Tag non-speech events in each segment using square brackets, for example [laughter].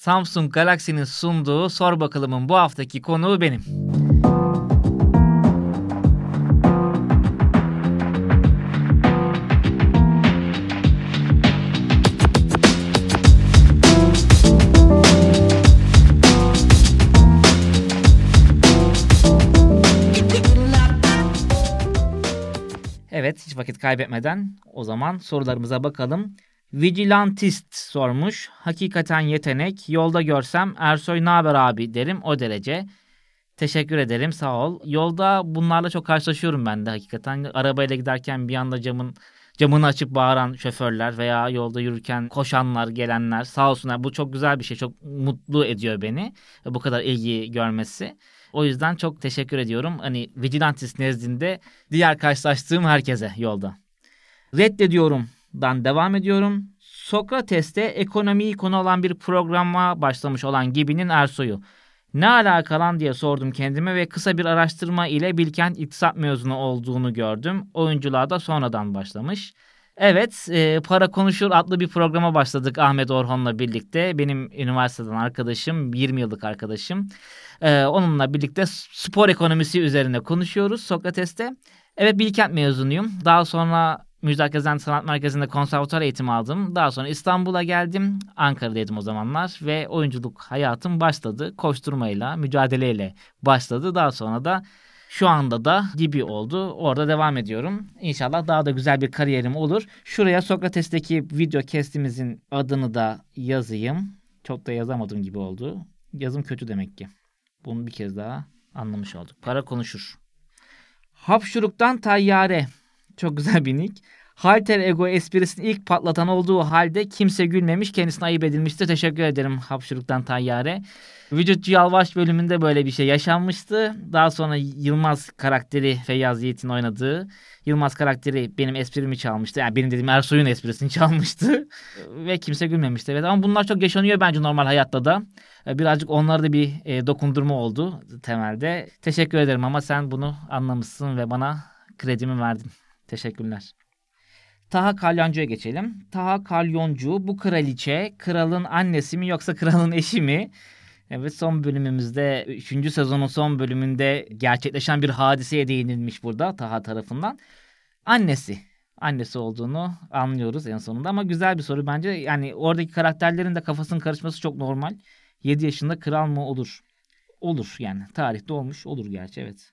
Samsung Galaxy'nin sunduğu Sor Bakalım'ın bu haftaki konuğu benim. Evet hiç vakit kaybetmeden o zaman sorularımıza bakalım. Vigilantist sormuş. Hakikaten yetenek. Yolda görsem Ersoy ne haber abi derim o derece. Teşekkür ederim sağ ol. Yolda bunlarla çok karşılaşıyorum ben de hakikaten. Arabayla giderken bir anda camın camını açıp bağıran şoförler veya yolda yürürken koşanlar, gelenler sağ olsunlar. Bu çok güzel bir şey. Çok mutlu ediyor beni. Bu kadar ilgi görmesi. O yüzden çok teşekkür ediyorum. Hani Vigilantis nezdinde diğer karşılaştığım herkese yolda. Reddediyorum dan devam ediyorum. Sokrates'te ekonomiyi konu olan bir programa başlamış olan Gibi'nin Ersoy'u. Ne alakalan diye sordum kendime ve kısa bir araştırma ile Bilkent İktisat mezunu olduğunu gördüm. Oyunculuğa da sonradan başlamış. Evet, e, Para Konuşur adlı bir programa başladık Ahmet Orhan'la birlikte. Benim üniversiteden arkadaşım, 20 yıllık arkadaşım. E, onunla birlikte spor ekonomisi üzerine konuşuyoruz Sokrates'te. Evet, Bilkent mezunuyum. Daha sonra Müjdat Gezen Sanat Merkezi'nde konservatuar eğitimi aldım. Daha sonra İstanbul'a geldim. Ankara'daydım o zamanlar ve oyunculuk hayatım başladı. Koşturmayla, mücadeleyle başladı. Daha sonra da şu anda da gibi oldu. Orada devam ediyorum. İnşallah daha da güzel bir kariyerim olur. Şuraya Sokrates'teki video kestimizin adını da yazayım. Çok da yazamadım gibi oldu. Yazım kötü demek ki. Bunu bir kez daha anlamış olduk. Para konuşur. Hapşuruktan tayyare. Çok güzel bir nick. Halter ego esprisini ilk patlatan olduğu halde kimse gülmemiş. Kendisine ayıp edilmiştir. Teşekkür ederim Hapşuruk'tan Tayyare. Vücutçu Yalvaç bölümünde böyle bir şey yaşanmıştı. Daha sonra Yılmaz karakteri Feyyaz Yiğit'in oynadığı Yılmaz karakteri benim esprimi çalmıştı. Yani benim dediğim Ersoy'un esprisini [laughs] çalmıştı. Ve kimse gülmemişti. Evet ama bunlar çok yaşanıyor bence normal hayatta da. Birazcık onlarda da bir e, dokundurma oldu temelde. Teşekkür ederim ama sen bunu anlamışsın ve bana kredimi verdin. Teşekkürler. Taha Kalyoncu'ya geçelim. Taha Kalyoncu bu kraliçe kralın annesi mi yoksa kralın eşi mi? Evet son bölümümüzde 3. sezonun son bölümünde gerçekleşen bir hadiseye değinilmiş burada Taha tarafından. Annesi. Annesi olduğunu anlıyoruz en sonunda ama güzel bir soru bence. Yani oradaki karakterlerin de kafasının karışması çok normal. 7 yaşında kral mı olur? Olur yani. Tarihte olmuş olur gerçi evet.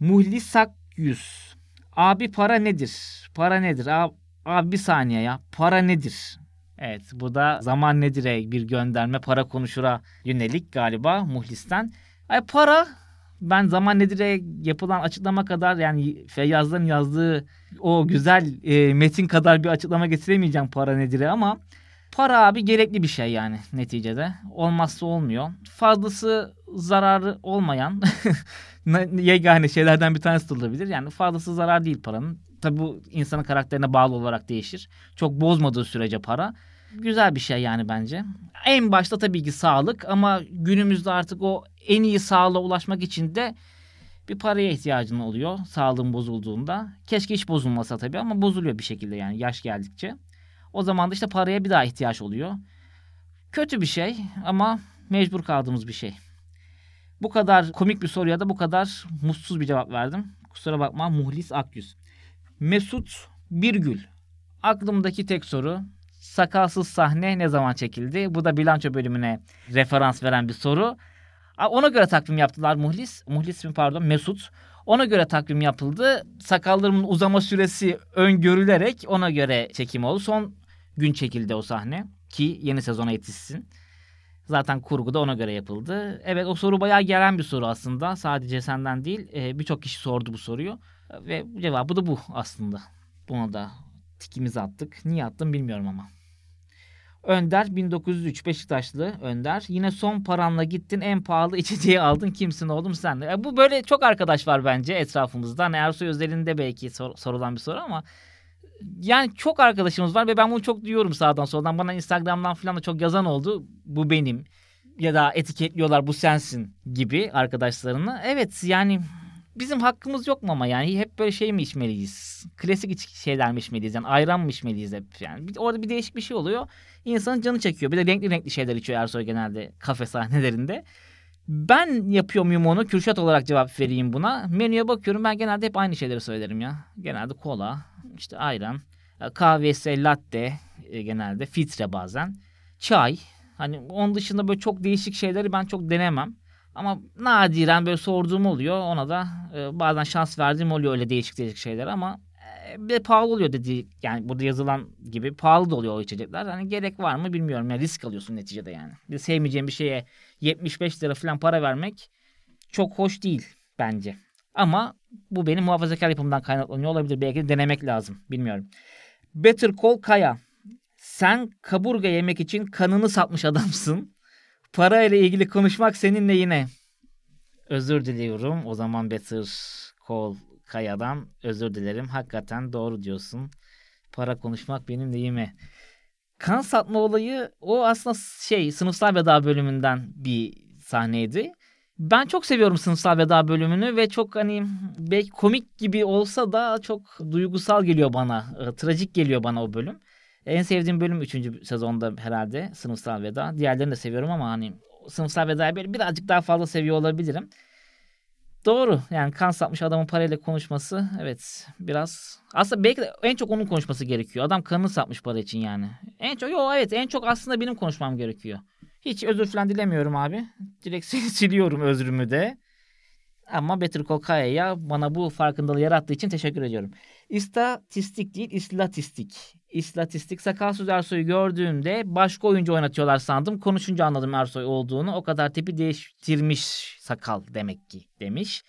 Muhlis Sakyüz. Abi para nedir? Para nedir? Abi, abi bir saniye ya. Para nedir? Evet bu da zaman nedir'e bir gönderme para konuşura yönelik galiba Muhlis'ten. Ay para ben zaman nedir'e yapılan açıklama kadar yani Feyyaz'ların yazdığı o güzel e, metin kadar bir açıklama getiremeyeceğim para nedir'e ama para abi gerekli bir şey yani neticede. Olmazsa olmuyor. Fazlası zararı olmayan [laughs] yegane şeylerden bir tanesi de olabilir. Yani fazlası zarar değil paranın. Tabi bu insanın karakterine bağlı olarak değişir. Çok bozmadığı sürece para. Güzel bir şey yani bence. En başta tabii ki sağlık ama günümüzde artık o en iyi sağlığa ulaşmak için de bir paraya ihtiyacın oluyor sağlığın bozulduğunda. Keşke hiç bozulmasa tabii ama bozuluyor bir şekilde yani yaş geldikçe. O zaman da işte paraya bir daha ihtiyaç oluyor. Kötü bir şey ama mecbur kaldığımız bir şey. Bu kadar komik bir soruya da bu kadar mutsuz bir cevap verdim. Kusura bakma Muhlis Akyüz. Mesut Birgül. Aklımdaki tek soru sakalsız sahne ne zaman çekildi? Bu da bilanço bölümüne referans veren bir soru. Ona göre takvim yaptılar Muhlis. Muhlis mi pardon Mesut. Ona göre takvim yapıldı. Sakallarımın uzama süresi öngörülerek ona göre çekim oldu. Son gün çekildi o sahne ki yeni sezona yetişsin. Zaten kurgu da ona göre yapıldı. Evet o soru bayağı gelen bir soru aslında. Sadece senden değil e, birçok kişi sordu bu soruyu. Ve cevabı da bu aslında. Buna da tikimizi attık. Niye attım bilmiyorum ama. Önder 1903 Beşiktaşlı Önder. Yine son paranla gittin en pahalı içeceği aldın. Kimsin oğlum sen? E, bu böyle çok arkadaş var bence etrafımızda. Hani Ersoy özelinde belki sor, sorulan bir soru ama yani çok arkadaşımız var ve ben bunu çok duyuyorum sağdan soldan. Bana Instagram'dan falan da çok yazan oldu. Bu benim ya da etiketliyorlar bu sensin gibi arkadaşlarını. Evet yani bizim hakkımız yok mu ama yani hep böyle şey mi içmeliyiz? Klasik şeyler mi içmeliyiz? Yani ayran mı içmeliyiz hep? Yani bir, orada bir değişik bir şey oluyor. İnsanın canı çekiyor. Bir de renkli renkli şeyler içiyor Ersoy genelde kafe sahnelerinde. Ben yapıyor muyum onu? Kürşat olarak cevap vereyim buna. Menüye bakıyorum ben genelde hep aynı şeyleri söylerim ya. Genelde kola, işte ayran, kahvesi, latte e, genelde, filtre bazen, çay. Hani onun dışında böyle çok değişik şeyleri ben çok denemem. Ama nadiren böyle sorduğum oluyor. Ona da e, bazen şans verdiğim oluyor öyle değişik değişik şeyler ama e, bir pahalı oluyor dedi. Yani burada yazılan gibi pahalı da oluyor o içecekler. Hani gerek var mı bilmiyorum. Yani risk alıyorsun neticede yani. Bir sevmeyeceğim bir şeye 75 lira falan para vermek çok hoş değil bence. Ama bu benim muhafazakar yapımdan kaynaklanıyor olabilir. Belki de denemek lazım. Bilmiyorum. Better Call Kaya. Sen kaburga yemek için kanını satmış adamsın. Para ile ilgili konuşmak seninle yine. Özür diliyorum. O zaman Better Call Kaya'dan özür dilerim. Hakikaten doğru diyorsun. Para konuşmak benim deyime. Kan satma olayı o aslında şey sınıfsal veda bölümünden bir sahneydi. Ben çok seviyorum sınıfsal veda bölümünü ve çok hani belki komik gibi olsa da çok duygusal geliyor bana. E, trajik geliyor bana o bölüm. En sevdiğim bölüm 3. sezonda herhalde sınıfsal veda. Diğerlerini de seviyorum ama hani sınıfsal vedayı böyle birazcık daha fazla seviyor olabilirim. Doğru. Yani kan satmış adamın parayla konuşması evet biraz aslında belki de en çok onun konuşması gerekiyor. Adam kanını satmış para için yani. En çok yo evet en çok aslında benim konuşmam gerekiyor. Hiç özür falan dilemiyorum abi. Direkt [laughs] siliyorum özrümü de. Ama Better Call Kaya'ya bana bu farkındalığı yarattığı için teşekkür ediyorum. İstatistik değil, istatistik. İstatistik Sakalsız Ersoy'u gördüğümde başka oyuncu oynatıyorlar sandım. Konuşunca anladım Ersoy olduğunu. O kadar tipi değiştirmiş sakal demek ki demiş.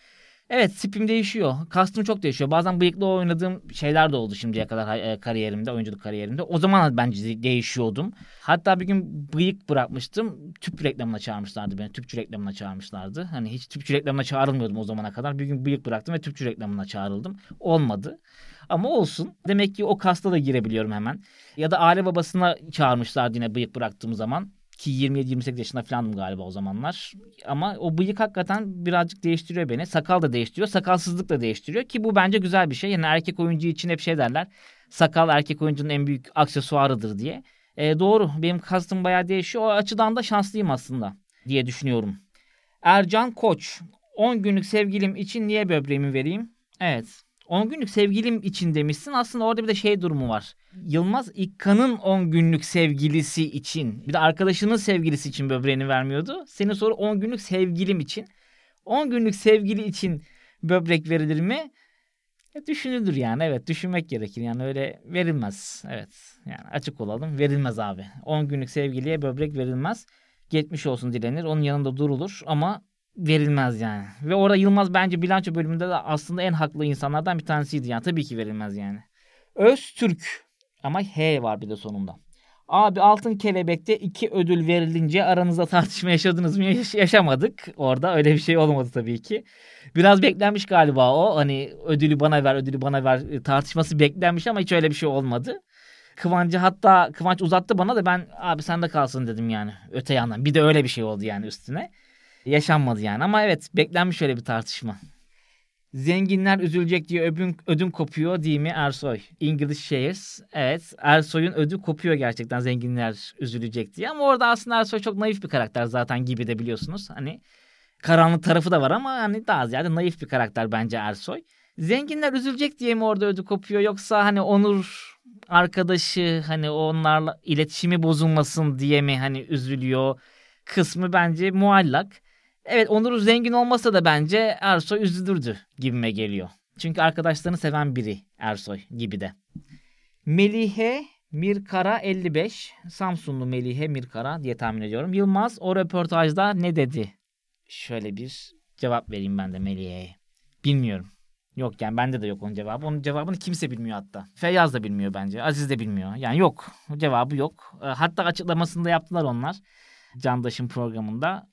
Evet tipim değişiyor. Kastım çok değişiyor. Bazen bıyıklı oynadığım şeyler de oldu şimdiye kadar e, kariyerimde, oyunculuk kariyerimde. O zaman bence değişiyordum. Hatta bir gün bıyık bırakmıştım. Tüp reklamına çağırmışlardı beni. Tüpçü reklamına çağırmışlardı. Hani hiç tüpçü reklamına çağrılmıyordum o zamana kadar. Bir gün bıyık bıraktım ve tüpçü reklamına çağrıldım. Olmadı. Ama olsun. Demek ki o kasta da girebiliyorum hemen. Ya da aile babasına çağırmışlardı yine bıyık bıraktığım zaman. Ki 27-28 yaşında falandım galiba o zamanlar. Ama o bıyık hakikaten birazcık değiştiriyor beni. Sakal da değiştiriyor. Sakalsızlık da değiştiriyor. Ki bu bence güzel bir şey. Yani erkek oyuncu için hep şey derler. Sakal erkek oyuncunun en büyük aksesuarıdır diye. E, doğru. Benim kastım bayağı değişiyor. O açıdan da şanslıyım aslında diye düşünüyorum. Ercan Koç. 10 günlük sevgilim için niye böbreğimi vereyim? Evet. 10 günlük sevgilim için demişsin. Aslında orada bir de şey durumu var. Yılmaz İkkan'ın 10 günlük sevgilisi için bir de arkadaşının sevgilisi için böbreğini vermiyordu. Senin soru 10 günlük sevgilim için. 10 günlük sevgili için böbrek verilir mi? E, düşünülür yani evet düşünmek gerekir yani öyle verilmez evet yani açık olalım verilmez abi 10 günlük sevgiliye böbrek verilmez geçmiş olsun dilenir onun yanında durulur ama verilmez yani. Ve orada Yılmaz bence bilanço bölümünde de aslında en haklı insanlardan bir tanesiydi yani. Tabii ki verilmez yani. Öztürk ama H var bir de sonunda. Abi Altın Kelebek'te iki ödül verilince aranızda tartışma yaşadınız mı? Yaş- yaşamadık. Orada öyle bir şey olmadı tabii ki. Biraz beklenmiş galiba o. Hani ödülü bana ver, ödülü bana ver e, tartışması beklenmiş ama hiç öyle bir şey olmadı. Kıvancı hatta Kıvanç uzattı bana da ben abi sen de kalsın dedim yani öte yandan. Bir de öyle bir şey oldu yani üstüne yaşanmadı yani. Ama evet beklenmiş şöyle bir tartışma. Zenginler üzülecek diye ödüm, ödüm kopuyor değil mi Ersoy? English Shares. Evet Ersoy'un ödü kopuyor gerçekten zenginler üzülecek diye. Ama orada aslında Ersoy çok naif bir karakter zaten gibi de biliyorsunuz. Hani karanlık tarafı da var ama hani daha ziyade naif bir karakter bence Ersoy. Zenginler üzülecek diye mi orada ödü kopuyor yoksa hani Onur arkadaşı hani onlarla iletişimi bozulmasın diye mi hani üzülüyor kısmı bence muallak. Evet Onur zengin olmasa da bence Ersoy üzülürdü gibime geliyor. Çünkü arkadaşlarını seven biri Ersoy gibi de. Melihe Mirkara 55. Samsunlu Melihe Mirkara diye tahmin ediyorum. Yılmaz o röportajda ne dedi? Şöyle bir cevap vereyim ben de Melihe'ye. Bilmiyorum. Yok yani bende de yok onun cevabı. Onun cevabını kimse bilmiyor hatta. Feyyaz da bilmiyor bence. Aziz de bilmiyor. Yani yok. Cevabı yok. Hatta açıklamasını da yaptılar onlar. Candaş'ın programında.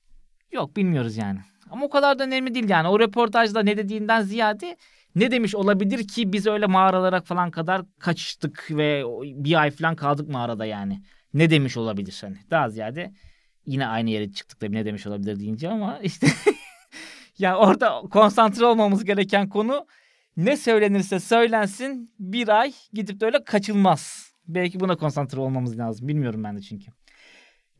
Yok bilmiyoruz yani. Ama o kadar da önemli değil yani. O röportajda ne dediğinden ziyade ne demiş olabilir ki biz öyle mağaralara falan kadar kaçtık ve bir ay falan kaldık mağarada yani. Ne demiş olabilir hani. Daha ziyade yine aynı yere çıktık da ne demiş olabilir deyince ama işte [laughs] Yani orada konsantre olmamız gereken konu ne söylenirse söylensin bir ay gidip de öyle kaçılmaz. Belki buna konsantre olmamız lazım. Bilmiyorum ben de çünkü.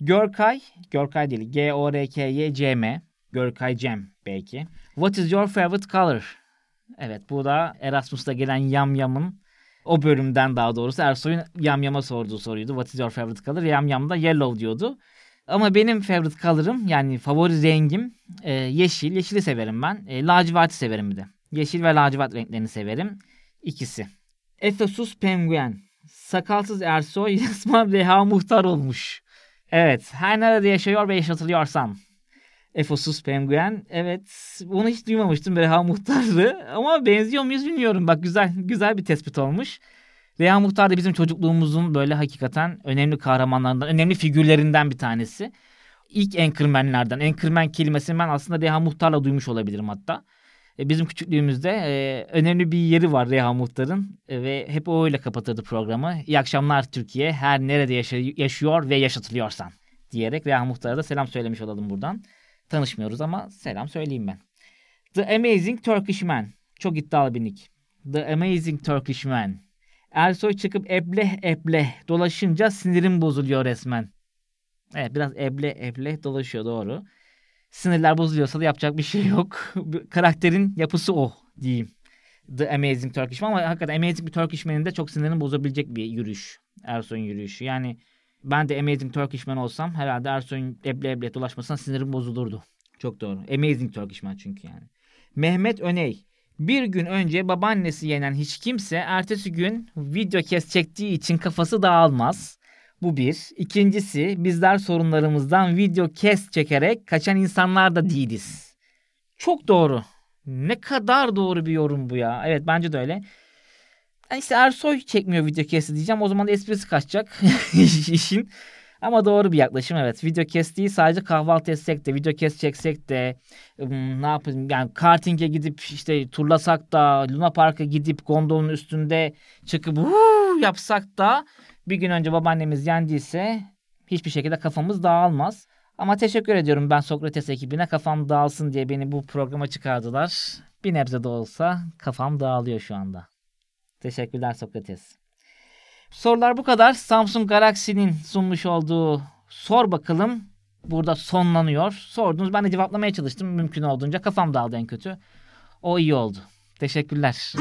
Görkay, Görkay değil. G-O-R-K-Y-C-M. Görkay Cem belki. What is your favorite color? Evet bu da Erasmus'ta gelen Yam Yam'ın o bölümden daha doğrusu Ersoy'un Yam Yam'a sorduğu soruydu. What is your favorite color? Yam Yam da yellow diyordu. Ama benim favorite color'ım yani favori rengim e, yeşil. Yeşili severim ben. E, laciverti severim bir de. Yeşil ve lacivert renklerini severim. İkisi. Efesus Penguen. Sakalsız Ersoy [laughs] resmen Reha Muhtar olmuş. Evet. Her nerede yaşıyor ve yaşatılıyorsam. Efesus Penguen. Evet. Bunu hiç duymamıştım Reha Muhtar'ı. Ama benziyor muyuz bilmiyorum. Bak güzel güzel bir tespit olmuş. Reha Muhtar da bizim çocukluğumuzun böyle hakikaten önemli kahramanlarından, önemli figürlerinden bir tanesi. İlk Anchorman'lerden. Anchorman kelimesini ben aslında Reha Muhtar'la duymuş olabilirim hatta. E, bizim küçüklüğümüzde e, önemli bir yeri var Reha Muhtar'ın e, ve hep o öyle kapatırdı programı. İyi akşamlar Türkiye, her nerede yaşa- yaşıyor ve yaşatılıyorsan diyerek Reha Muhtar'a da selam söylemiş olalım buradan. Tanışmıyoruz ama selam söyleyeyim ben. The Amazing Turkish Man. Çok iddialı bir nick. The Amazing Turkish Man. Ersoy çıkıp ebleh ebleh dolaşınca sinirim bozuluyor resmen. Evet biraz eble eble dolaşıyor doğru. Sinirler bozuluyorsa da yapacak bir şey yok. [laughs] Karakterin yapısı o diyeyim. The Amazing Turkish Man ama hakikaten Amazing bir Turkish Man'in de çok sinirini bozabilecek bir yürüyüş. Ersoy'un yürüyüşü. Yani ben de Amazing Turkish Man olsam herhalde Ersoy'un eble eble dolaşmasına sinirim bozulurdu. Çok doğru. Amazing Turkish Man çünkü yani. Mehmet Öney. Bir gün önce babaannesi yenen hiç kimse ertesi gün video kes çektiği için kafası dağılmaz. Bu bir. İkincisi bizler sorunlarımızdan video kes çekerek kaçan insanlar da değiliz. Çok doğru. Ne kadar doğru bir yorum bu ya. Evet bence de öyle. Yani işte Ersoy çekmiyor video kesti diyeceğim. O zaman da esprisi kaçacak [laughs] işin. Ama doğru bir yaklaşım evet. Video kes değil sadece kahvaltı etsek de video kes çeksek de ne yapayım yani karting'e gidip işte turlasak da Luna Park'a gidip gondolun üstünde çıkıp yapsak da bir gün önce babaannemiz yendiyse hiçbir şekilde kafamız dağılmaz. Ama teşekkür ediyorum ben Sokrates ekibine kafam dağılsın diye beni bu programa çıkardılar. Bir nebze de olsa kafam dağılıyor şu anda. Teşekkürler Sokrates. Sorular bu kadar. Samsung Galaxy'nin sunmuş olduğu sor bakalım burada sonlanıyor. Sordunuz ben de cevaplamaya çalıştım mümkün olduğunca. Kafam dağıldı en kötü. O iyi oldu. Teşekkürler.